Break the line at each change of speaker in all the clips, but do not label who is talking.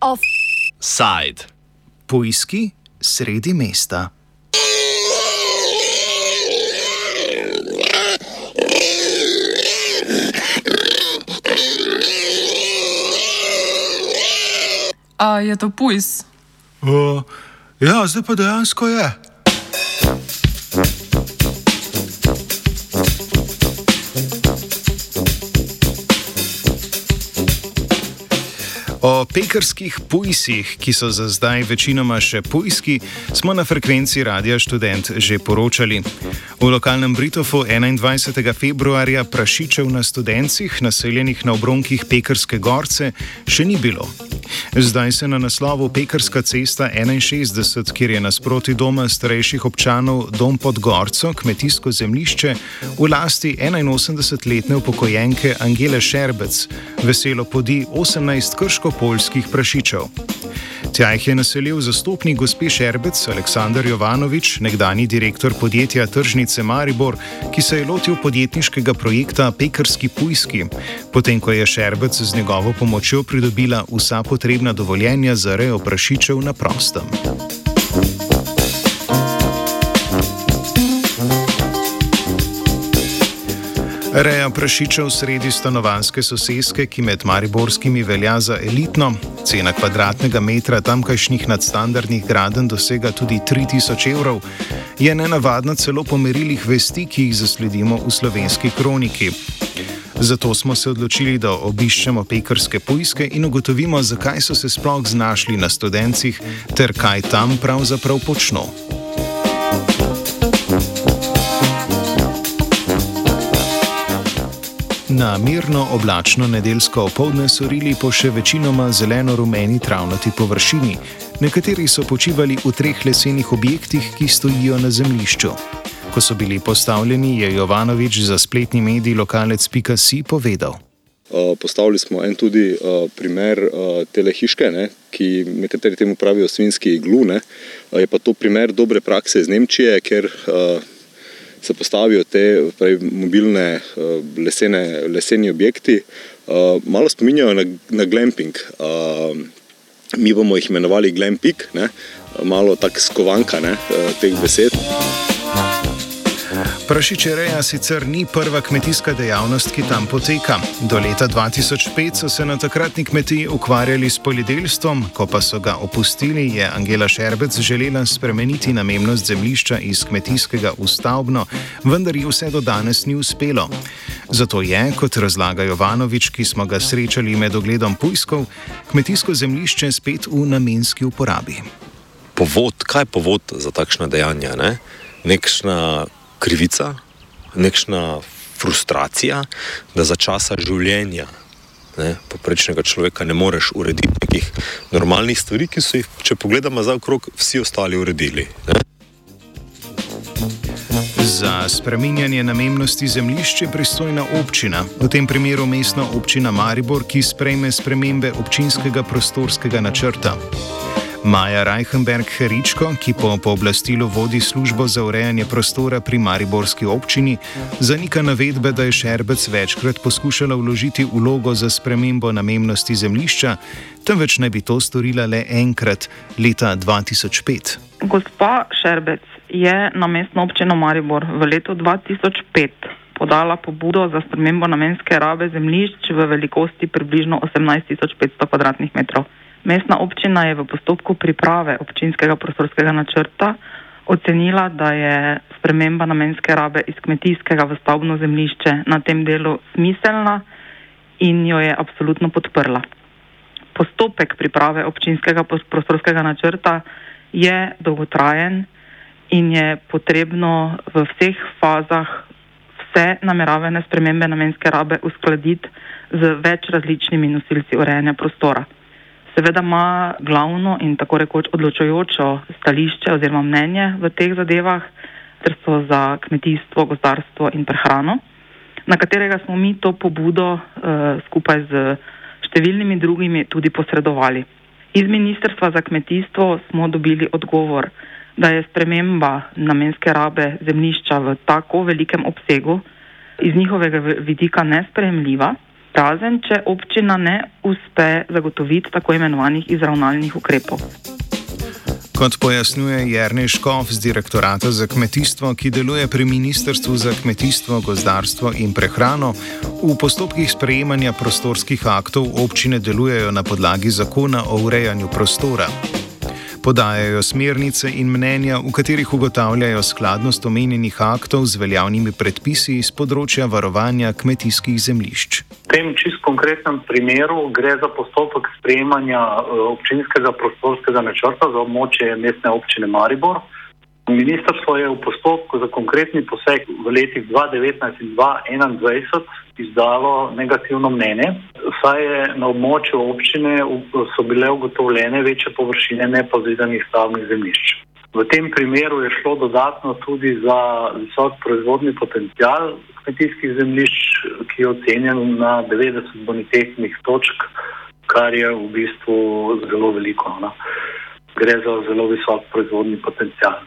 Offside.
Pujski sredi mesta.
A je to pujs?
Uh, ja, zdaj pa dejansko je. O pekarskih pujsih, ki so za zdaj večinoma še pujski, smo na frekvenci Radia Student že poročali. V lokalnem Britofu 21. februarja prašičev na študencih, naseljenih na obronkih Pekarske gorce, še ni bilo. Zdaj se na naslovu Pekarska cesta 61, kjer je nasproti doma starejših občanov Dom pod Gorco, kmetijsko zemlišče, v lasti 81-letne upokojenke Angele Šerbec, veselo podi 18 krško-polskih prašičev. Tja jih je naselil zastopnik gospe Šerbec Aleksandr Jovanovič, nekdani direktor podjetja Tržnice Maribor, ki se je lotil podjetniškega projekta Pekarski Pujski, potem ko je Šerbec z njegovo pomočjo pridobila vsa potrebna dovoljenja za rejo prašičev na prostem. Reja prašičev sredi stanovanske soseske, ki med mariborskimi velja za elitno, cena kvadratnega metra tamkajšnjih nadstandardnih graden dosega tudi 3000 evrov, je nenavadna celo po merilih vesti, ki jih zasledimo v slovenski kroniki. Zato smo se odločili, da obiščemo pekarske pujske in ugotovimo, zakaj so se sploh znašli na študencih ter kaj tam pravzaprav počnejo. Na mirno oblačno nedeljsko opoldne so rili po še večinoma zeleno-rumeni travnati površini, nekateri so počivali v treh lesenih objektih, ki stojijo na zemljišču. Ko so bili postavljeni, je Jovanovič za spletni medij lokalec.si povedal.
Uh, postavili smo en tudi uh, primer uh, telehiške, ne, ki nekateri temu pravijo svinski iglu. Ne, je pa to primer dobre prakse iz Nemčije, ker se postavijo te pravi, mobilne uh, lesene, leseni objekti, uh, malo spominjajo na, na glamping. Uh, mi bomo jih imenovali glamping, ne? malo tako skovanka ne? teh besed.
Prašičereja sicer ni prva kmetijska dejavnost, ki tam poteka. Do leta 2005 so se na takratni kmetiji ukvarjali s poljedelstvom, ko pa so ga opustili, je Angela Šerbec želela spremeniti namennost zemljišča iz kmetijskega v stavbno, vendar ji vse do danes ni uspelo. Zato je, kot razlaga Jovanovič, ki smo ga srečali med ogledom pujskov, kmetijsko zemljišče spet v namenski uporabi.
Povod, kaj je povod za takšna dejanja? Ne? Nekšna krivica, nekšna frustracija, da za časa življenja ne, poprečnega človeka ne moreš urediti nekih normalnih stvari, ki so jih, če pogledamo za okrog, vsi ostali uredili. Ne.
Za spreminjanje namennosti zemljišč je pristojna občina, v tem primeru mestna občina Maribor, ki sprejme spremembe občinskega prostorskega načrta. Maja Reichenberg-Heričko, ki po pooblastilu vodi službo za urejanje prostora pri Mariborski občini, zanika navedbe, da je Šerbec večkrat poskušala vložiti vlogo za spremembo namennosti zemljišča, temveč naj bi to storila le enkrat leta 2005.
Gospa Šerbec je na mestno občino Maribor v letu 2005 podala pobudo za spremembo namenske rabe zemljišč v velikosti približno 18.500 km2. Mestna občina je v postopku priprave občinskega prostorskega načrta ocenila, da je sprememba namenske rabe iz kmetijskega v stavbno zemljišče na tem delu smiselna in jo je absolutno podprla. Postopek priprave občinskega prostorskega načrta je dolgotrajen in je potrebno v vseh fazah vse nameravane spremembe namenske rabe uskladiti z več različnimi nosilci urejanja prostora. Seveda ima glavno in tako rekoč odločujočo stališče oziroma mnenje v teh zadevah, ter so za kmetijstvo, gozdarstvo in prehrano, na katerega smo mi to pobudo uh, skupaj z številnimi drugimi tudi posredovali. Iz Ministrstva za kmetijstvo smo dobili odgovor, da je sprememba namenske rabe zemljišča v tako velikem obsegu iz njihovega vidika nespremljiva, razen če občina ne uspe zagotoviti tako imenovanih izravnalnih ukrepov.
Kot pojasnjuje Jrnej Škov z direktorata za kmetijstvo, ki deluje pri Ministrstvu za kmetijstvo, gozdarstvo in prehrano, v postopkih sprejemanja prostorskih aktov občine delujejo na podlagi zakona o urejanju prostora. Podajajo smernice in mnenja, v katerih ugotavljajo skladnost omenjenih aktov z veljavnimi predpisi iz področja varovanja kmetijskih zemljišč.
V tem čist konkretnem primeru gre za postopek sprejemanja eh, občinskega prostorskega načrta za območje mestne občine Maribor. Ministrstvo je v postopku za konkretni poseg v letih 2019 in 2021 izdalo negativno mnenje, saj je na območju občine so bile ugotovljene večje površine nepozidanih stavnih zemljišč. V tem primeru je šlo dodatno tudi za visok proizvodni potencial kmetijskih zemljišč, ki je ocenjen na 90 bonitetnih točk, kar je v bistvu zelo veliko. No. Gre za zelo visok proizvodni potencial.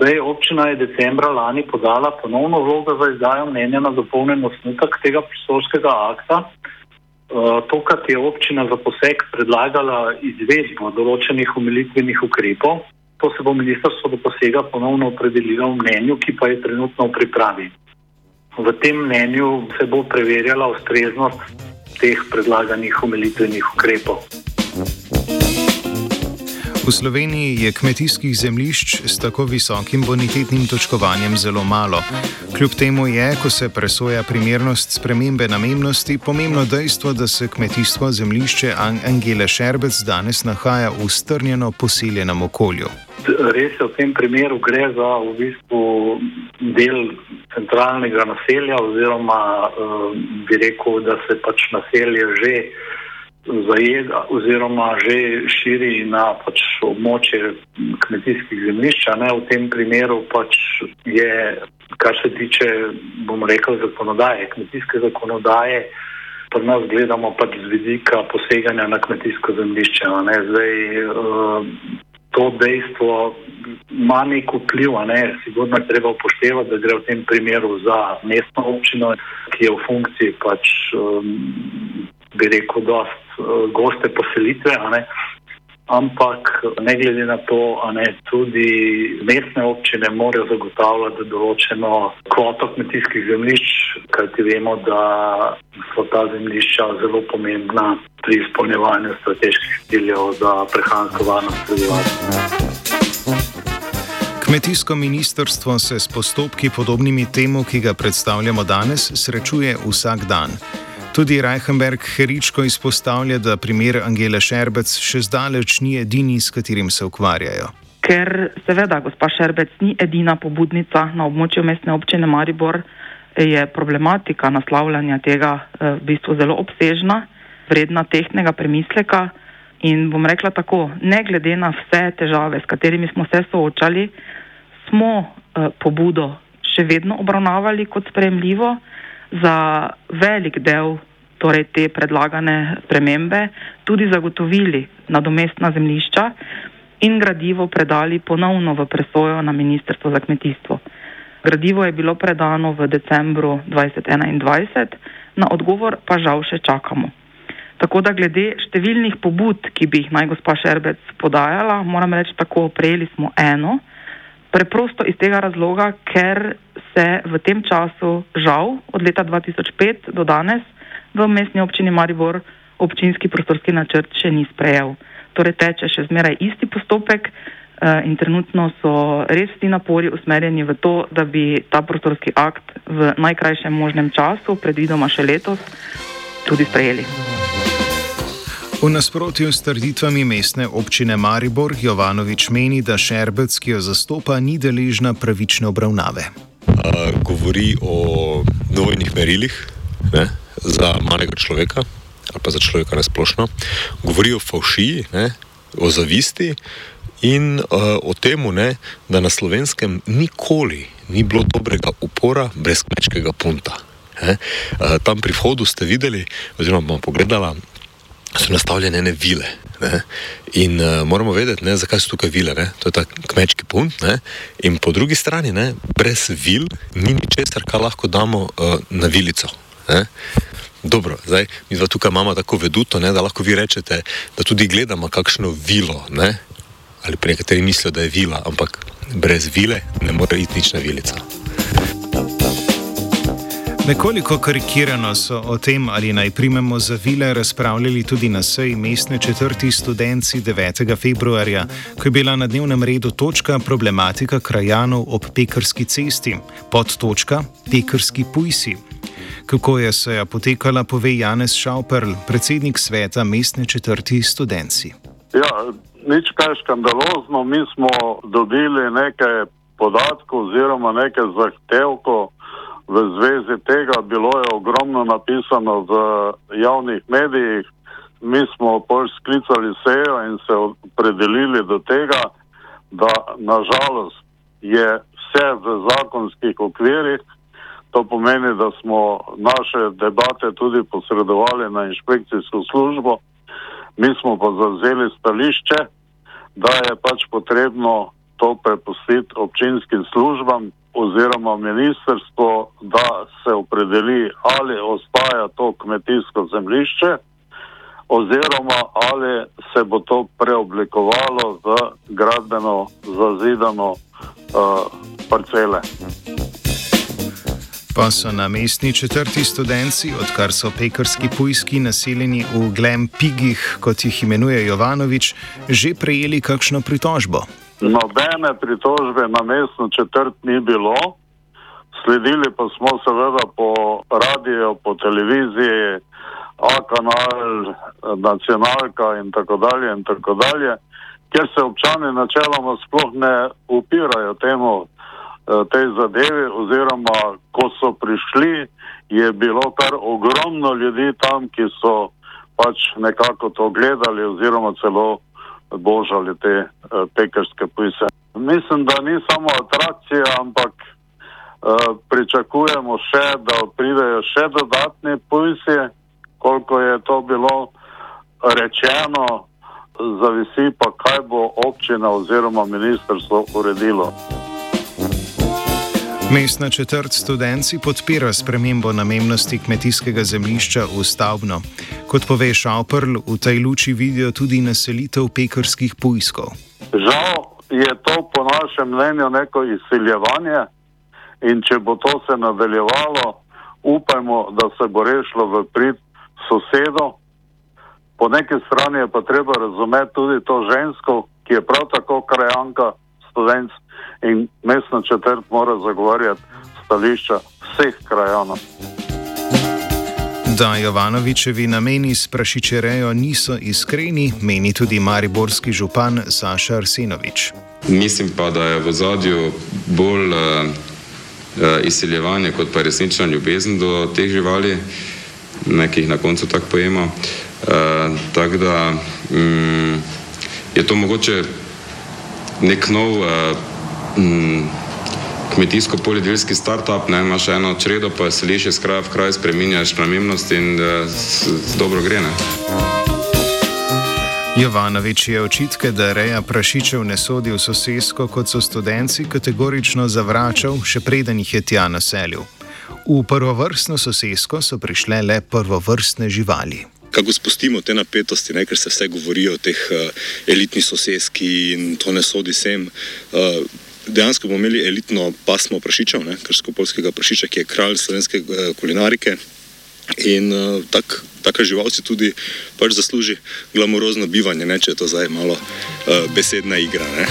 Zdaj, občina je decembra lani podala ponovno vlogo za izdajo mnenja na dopolnjen osnutek tega prostorskega akta. Uh, tokrat je občina za poseg predlagala izvedbo določenih umilitvenih ukrepov. To se bo ministrstvo do posega ponovno opredelilo v mnenju, ki pa je trenutno v pripravi. V tem mnenju se bo preverjala ustreznost teh predlaganih umilitvenih ukrepov.
V Sloveniji je kmetijskih zemljišč s tako visokim bonitetnim točkovanjem zelo malo. Kljub temu je, ko se presoja primernost spremembe namennosti, pomembno dejstvo, da se kmetijstvo zemljišče Angele Šerbec danes nahaja v strnjeno poseljenem okolju.
Res je v tem primeru gre za v bistvu del centralnega naselja oziroma uh, bi rekel, da se pač naselje že zajeda oziroma že širi na pač območje kmetijskih zemljišč. V tem primeru pač je, kar se tiče, bomo rekel, zakonodaje, kmetijske zakonodaje, pri nas gledamo pač z vidika poseganja na kmetijsko zemljišče. Zdaj, uh, to dejstvo ima nek vpliv, ne, sigurno je treba upoštevati, da gre v tem primeru za mestno občino, ki je v funkciji pač, um, bi rekel, dost uh, goste poselitve. Ampak ne glede na to, ne, tudi mestne občine morajo zagotavljati določeno kvoto kmetijskih zemljišč, kajti vemo, da so ta zemljišča zelo pomembna pri izpolnjevanju strateških ciljev za prehransko varnost prebivalstva.
Kmetijsko ministrstvo se s postopki podobnimi temu, ki ga predstavljamo danes, srečuje vsak dan. Tudi Reichenberg Heričko izpostavlja, da primer Angela Šerbec še zdaleč ni edini, s katerim se ukvarjajo.
Ker seveda gospa Šerbec ni edina pobudnica na območju mestne občine Maribor, je problematika naslavljanja tega eh, v bistvu zelo obsežna, vredna tehnega premisleka in bom rekla tako, ne glede na vse težave, s katerimi smo se soočali, smo eh, pobudo še vedno obravnavali kot sprejemljivo za velik del torej te predlagane spremembe tudi zagotovili nadomestna zemlišča in gradivo predali ponovno v presojo na Ministrstvo za kmetijstvo. Gradivo je bilo predano v decembru 2021, na odgovor pa žal še čakamo. Tako da glede številnih pobud, ki bi jih naj gospa Šerbec podajala, moram reči tako, prejeli smo eno, preprosto iz tega razloga, ker se v tem času, žal, od leta 2005 do danes v mestni občini Maribor občinski prostorski načrt še ni sprejel. Torej teče še zmeraj isti postopek eh, in trenutno so res ti napori usmerjeni v to, da bi ta prostorski akt v najkrajšem možnem času, predvidoma še letos, tudi sprejeli.
V nasprotju s trditvami mestne občine Maribor, Jovanovič meni, da Šerbec, ki jo zastopa, ni deležna pravične obravnave
govori o dvojnih merilih ne, za malega človeka ali pa za človeka nasplošno, govori o faušiji, ne, o zavisti in uh, o tem, da na slovenskem nikoli ni bilo dobrega upora brez kmečkega punta. Ne. Uh, tam pri vhodu ste videli, oziroma bomo pogledali, so nastavljene ene vile. Ne? In uh, moramo vedeti, ne, zakaj so tukaj vile. Ne? To je ta kmečki punt. Ne? In po drugi strani, ne, brez vil ni ničesar, kar lahko damo uh, na vilico. Ne? Dobro, zdaj mi dva tukaj imamo tako veduto, ne, da lahko vi rečete, da tudi gledamo kakšno vilo. Ne? Ali pa nekateri mislijo, da je vila, ampak brez vile ne more iti nič na vilico.
Nekoliko karikirano so o tem, ali naj primemo za vile, razpravljali tudi na seji mestne četrti študenci 9. februarja, ko je bila na dnevnem redu točka problematika krajanov ob pekarski cesti, pod točka pekarski pujsi. Kako je seja potekala, pove Janez Šauperl, predsednik sveta mestne četrti študenci.
Ja, nič kaj škandalozno, mi smo dobili nekaj podatkov oziroma nekaj zahtevkov v zvezi tega, bilo je ogromno napisano v javnih medijih, mi smo pač sklicali sejo in se opredelili do tega, da nažalost je vse v zakonskih okvirih, to pomeni, da smo naše debate tudi posredovali na inšpekcijsko službo, mi smo pa zavzeli stališče, da je pač potrebno to prepustiti občinskim službam, oziroma ministrstvo, da se opredeli, ali ostaja to kmetijsko zemljišče, oziroma ali se bo to preoblikovalo v gradbeno zazidano uh, parcele.
Pa so na mestni četrti študenci, odkar so pekarski pujski naseljeni v Glem Pigih, kot jih imenuje Jovanovič, že prejeli kakšno pritožbo.
Nobene pritožbe na mestno četrt ni bilo, sledili pa smo seveda po radiju, po televiziji, A kanal, nacionalka in tako dalje in tako dalje, ker se občani načeloma sploh ne upirajo temu, eh, tej zadevi oziroma ko so prišli, je bilo kar ogromno ljudi tam, ki so pač nekako to gledali oziroma celo božali te uh, pekarske pise. Mislim, da ni samo atrakcija, ampak uh, pričakujemo še, da pridejo še dodatni pisi, koliko je to bilo rečeno, zavisi pa, kaj bo občina oziroma ministrstvo uredilo.
Mestna četrt študenci podpira spremembo namennosti kmetijskega zemljišča v stavbno. Kot pove Šauperl, v tej luči vidijo tudi naselitev pekarskih pujskov.
Žal je to po našem mnenju neko izsiljevanje in če bo to se nadaljevalo, upajmo, da se bo rešilo v prid sosedo. Po neki strani je pa treba razumeti tudi to žensko, ki je prav tako krajanka, študent in mestna četrt mora zagovarjati stališča vseh krajanov.
Da Jovanovičevi nameni s prašičerejo niso iskreni, meni tudi mariborski župan Saša Arsenovič.
Mislim pa, da je v zadju bolj uh, uh, izsiljevanje kot pa resnična ljubezen do teh živali, nekih na koncu tako pojemo. Uh, tako da um, je to mogoče nek nov uh, mm, kmetijsko-poljedelski start-up, ne, imaš eno čredo, pa se liš iz kraja v kraj, spreminjaš namembnost in uh, dobro gre. Ne.
Jovanovič je očitke, da reja prašičev ne sodi v sosedsko, kot so študenci, kategorično zavračal, še preden jih je tja naselil. V prvovrstno sosedsko so prišle le prvovrstne živali
kako spustimo te napetosti, ne, ker se vse govori o teh uh, elitnih sosedskih in to ne sodi sem. Uh, dejansko bomo imeli elitno pasmo prašičev, krško-polskega prašiča, ki je kralj slovenske uh, kulinarike. In uh, tak, taka žival si tudi pač zasluži glamurozno bivanje, ne, če je to zdaj malo uh, besedna igra. Ne.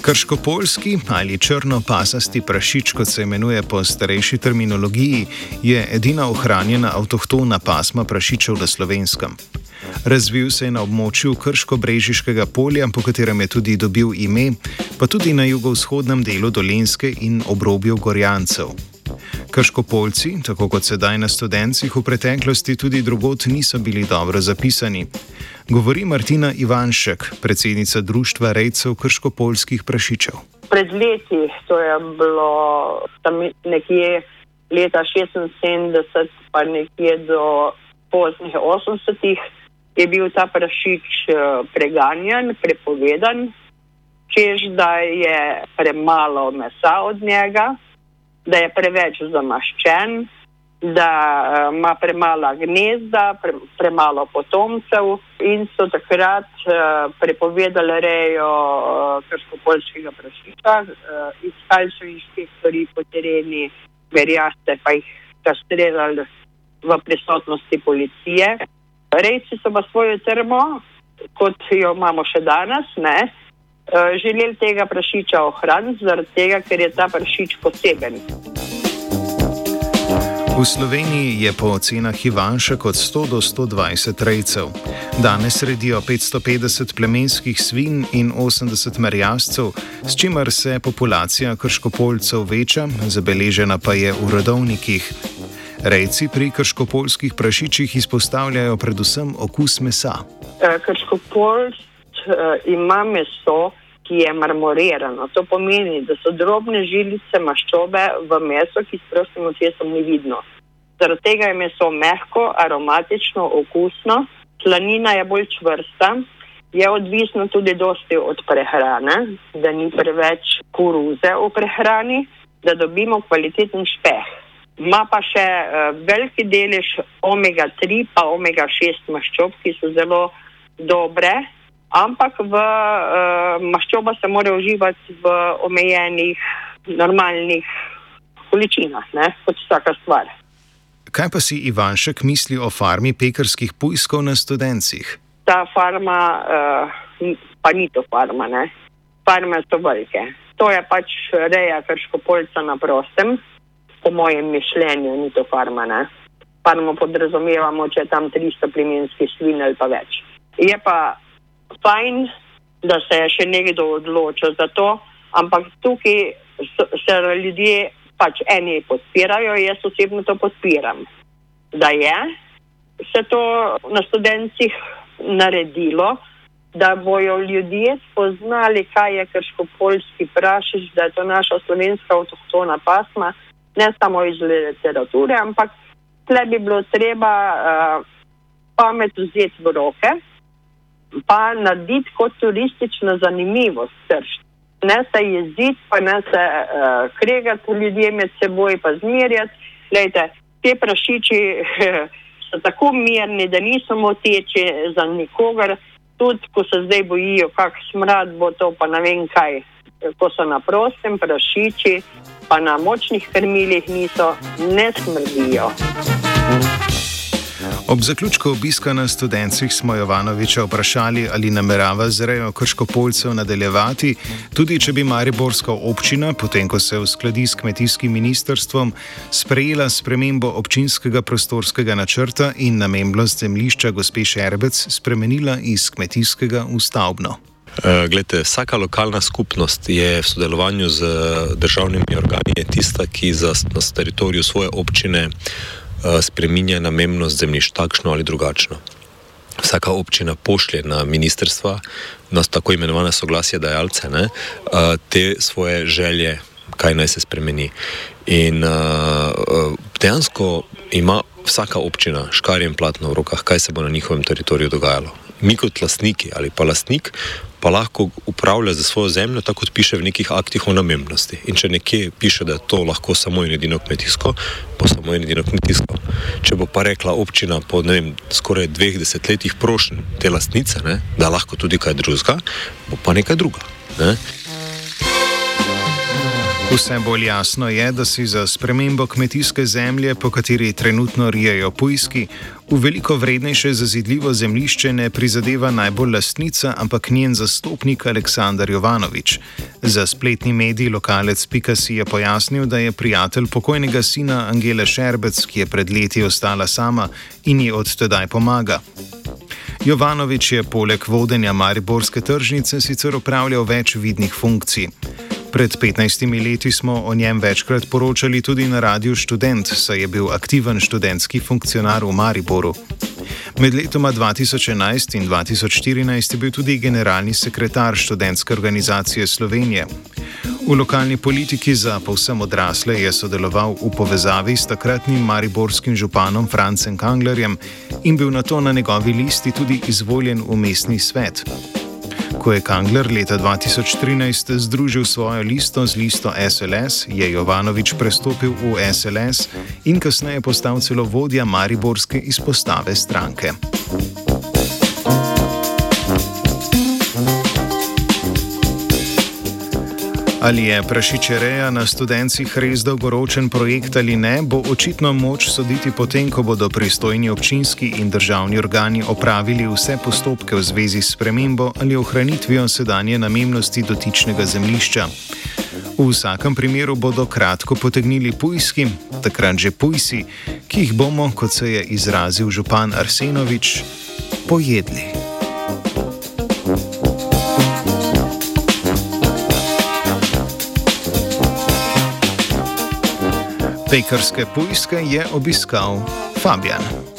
Krško-polski ali črno-pasasti prašič, kot se imenuje po starejši terminologiji, je edina ohranjena avtohtona pasma prašičev na slovenskem. Razvil se je na območju Krško-brežiškega polja, po katerem je tudi dobil ime, pa tudi na jugovzhodnem delu Dolenske in obrobju Gorjancev. Krško-polci, tako kot sedaj na študencih, v preteklosti tudi drugot niso bili dobro zapisani. Govori Martina Ivanšek, predsednica Društva rejcev krško-polskih prašičev.
Pred leti, to je bilo tam nekje leta 76, pa nekje do poznih 80-ih, je bil ta prašič eh, preganjan, prepovedan, čež da je premalo mesa od njega, da je preveč zamaščen, da uh, ima premala gnezda, pre, premalo potomcev in so takrat uh, prepovedali rejo uh, krško-polskega prašiča, uh, iskali so inšpektori po tereni, verjaste pa jih kastrirali v prisotnosti policije. Rejci so pa svojo termo, kot jo imamo še danes, ne, želeli tega prašiča ohraniti, zaradi tega, ker je ta prašič poseben.
V Sloveniji je po ocenah Ivanšek od 100 do 120 rejcev. Danes redijo 550 plemenskih svin in 80 merjascev, s čimer se populacija krškopolcev veča, zabeležena pa je v rodovnikih. Rejci pri krškopolskih prašičih izpostavljajo predvsem okus mesa.
Eh, krškopolc eh, ima meso, ki je marmorirano. To pomeni, da so drobne žilice maščobe v meso, ki s prostim očesom ni vidno. Zaradi tega je meso mehko, aromatično, okusno, slanina je bolj čvrsta, je odvisno tudi dosti od prehrane, da ni preveč koruze v prehrani, da dobimo kvaliteten špeh. Ma pa še uh, veliki delež omega-3 pa omega-6 maščob, ki so zelo dobre, ampak v uh, maščoba se mora uživati v omejenih, normalnih količinah, ne? kot vsaka stvar.
Kaj pa si Ivanšek misli o farmi pekarskih pujskov na študencih?
Ta farma, uh, pa ni to farma, ne? farme so velike. To je pač reja krškopolca na prostem, po mojem mišljenju, ni to farma. Ne? Farmo podrazumevamo, če je tam 300 plemenskih svin ali pa več. Je pa fajn, da se je še nekdo odločil za to, ampak tukaj se ljudje pač eni podpirajo, jaz osebno to podpiram. Da je se to na študencih naredilo, da bojo ljudje spoznali, kaj je krško-polski prašič, da je to naša slovenska avtohtona pasma, ne samo iz literature, ampak tle bi bilo treba uh, pamet vzeti v roke pa narediti kot turistično zanimivost. Ne se jeziti, pa ne se uh, kregati ljudje med seboj, pa zmerjati. Lejte, te prašiči so tako mirni, da niso moteči za nikogar. Tudi, ko se zdaj bojijo, kak smrad bo to, pa ne vem kaj. Ko so na prostem, prašiči, pa na močnih krmilih niso, ne smrdijo.
Ob zaključku obiska na študencih smo Jovanoviča vprašali, ali namerava z rejo krškopolcev nadaljevati, tudi če bi Mariborska občina, potem ko se uskladi s kmetijskim ministrstvom, sprejela spremembo občinskega prostorskega načrta in namembnost zemljišča gospe Šerbec spremenila iz kmetijskega v stavbno.
Eh, glede, vsaka lokalna skupnost je v sodelovanju z državnimi organi tista, ki za, na teritoriju svoje občine spreminja namennost zemljišč takšno ali drugačno. Vsaka občina pošlje na ministrstva, na tako imenovane soglasje dajalce, ne, eh, te svoje želje, kaj naj se spremeni. In eh, dejansko ima vsaka občina škarje in platno v rokah, kaj se bo na njihovem teritoriju dogajalo. Mi kot lastniki ali pa lastnik pa lahko upravlja za svojo zemljo, tako kot piše v nekih aktih o namembnosti. In če nekje piše, da je to lahko samo in edino kmetijsko, bo samo in edino kmetijsko. Če bo pa rekla občina po vem, skoraj dveh desetletjih prošen te lastnice, ne, da lahko tudi kaj drugega, bo pa nekaj druga. Ne.
Vse bolj jasno je, da si za spremembo kmetijske zemlje, po kateri trenutno rijejo pujski, v veliko vrednejše zazidljivo zemljišče ne prizadeva najbolj lastnica, ampak njen zastopnik Aleksandar Jovanovič. Za spletni medij lokalec Pikasi je pojasnil, da je prijatelj pokojnega sina Angele Šerbec, ki je pred leti ostala sama in ji od tedaj pomaga. Jovanovič je poleg vodenja Mariborske tržnice sicer upravljal več vidnih funkcij. Pred 15 leti smo o njem večkrat poročali tudi na Radiu Student, saj je bil aktiven študentski funkcionar v Mariboru. Med letoma 2011 in 2014 je bil tudi generalni sekretar študentske organizacije Slovenije. V lokalni politiki za povsem odrasle je sodeloval v povezavi s takratnim mariborskim županom Francem Kanglerjem in bil na to na njegovi listi tudi izvoljen v mestni svet. Ko je Kangler leta 2013 združil svojo listo z listo SLS, je Jovanovič prestopil v SLS in kasneje postal celo vodja mariborske izpostave stranke. Ali je prašičereja na študencih res dolgoročen projekt ali ne, bo očitno moč soditi potem, ko bodo pristojni občinski in državni organi opravili vse postopke v zvezi s premembo ali ohranitvijo sedanje namennosti dotičnega zemljišča. V vsakem primeru bodo kratko potegnili pujski, takrat že pujsi, ki jih bomo, kot se je izrazil župan Arsenovič, pojedli. Pekarske pujske je obiskal Fabian.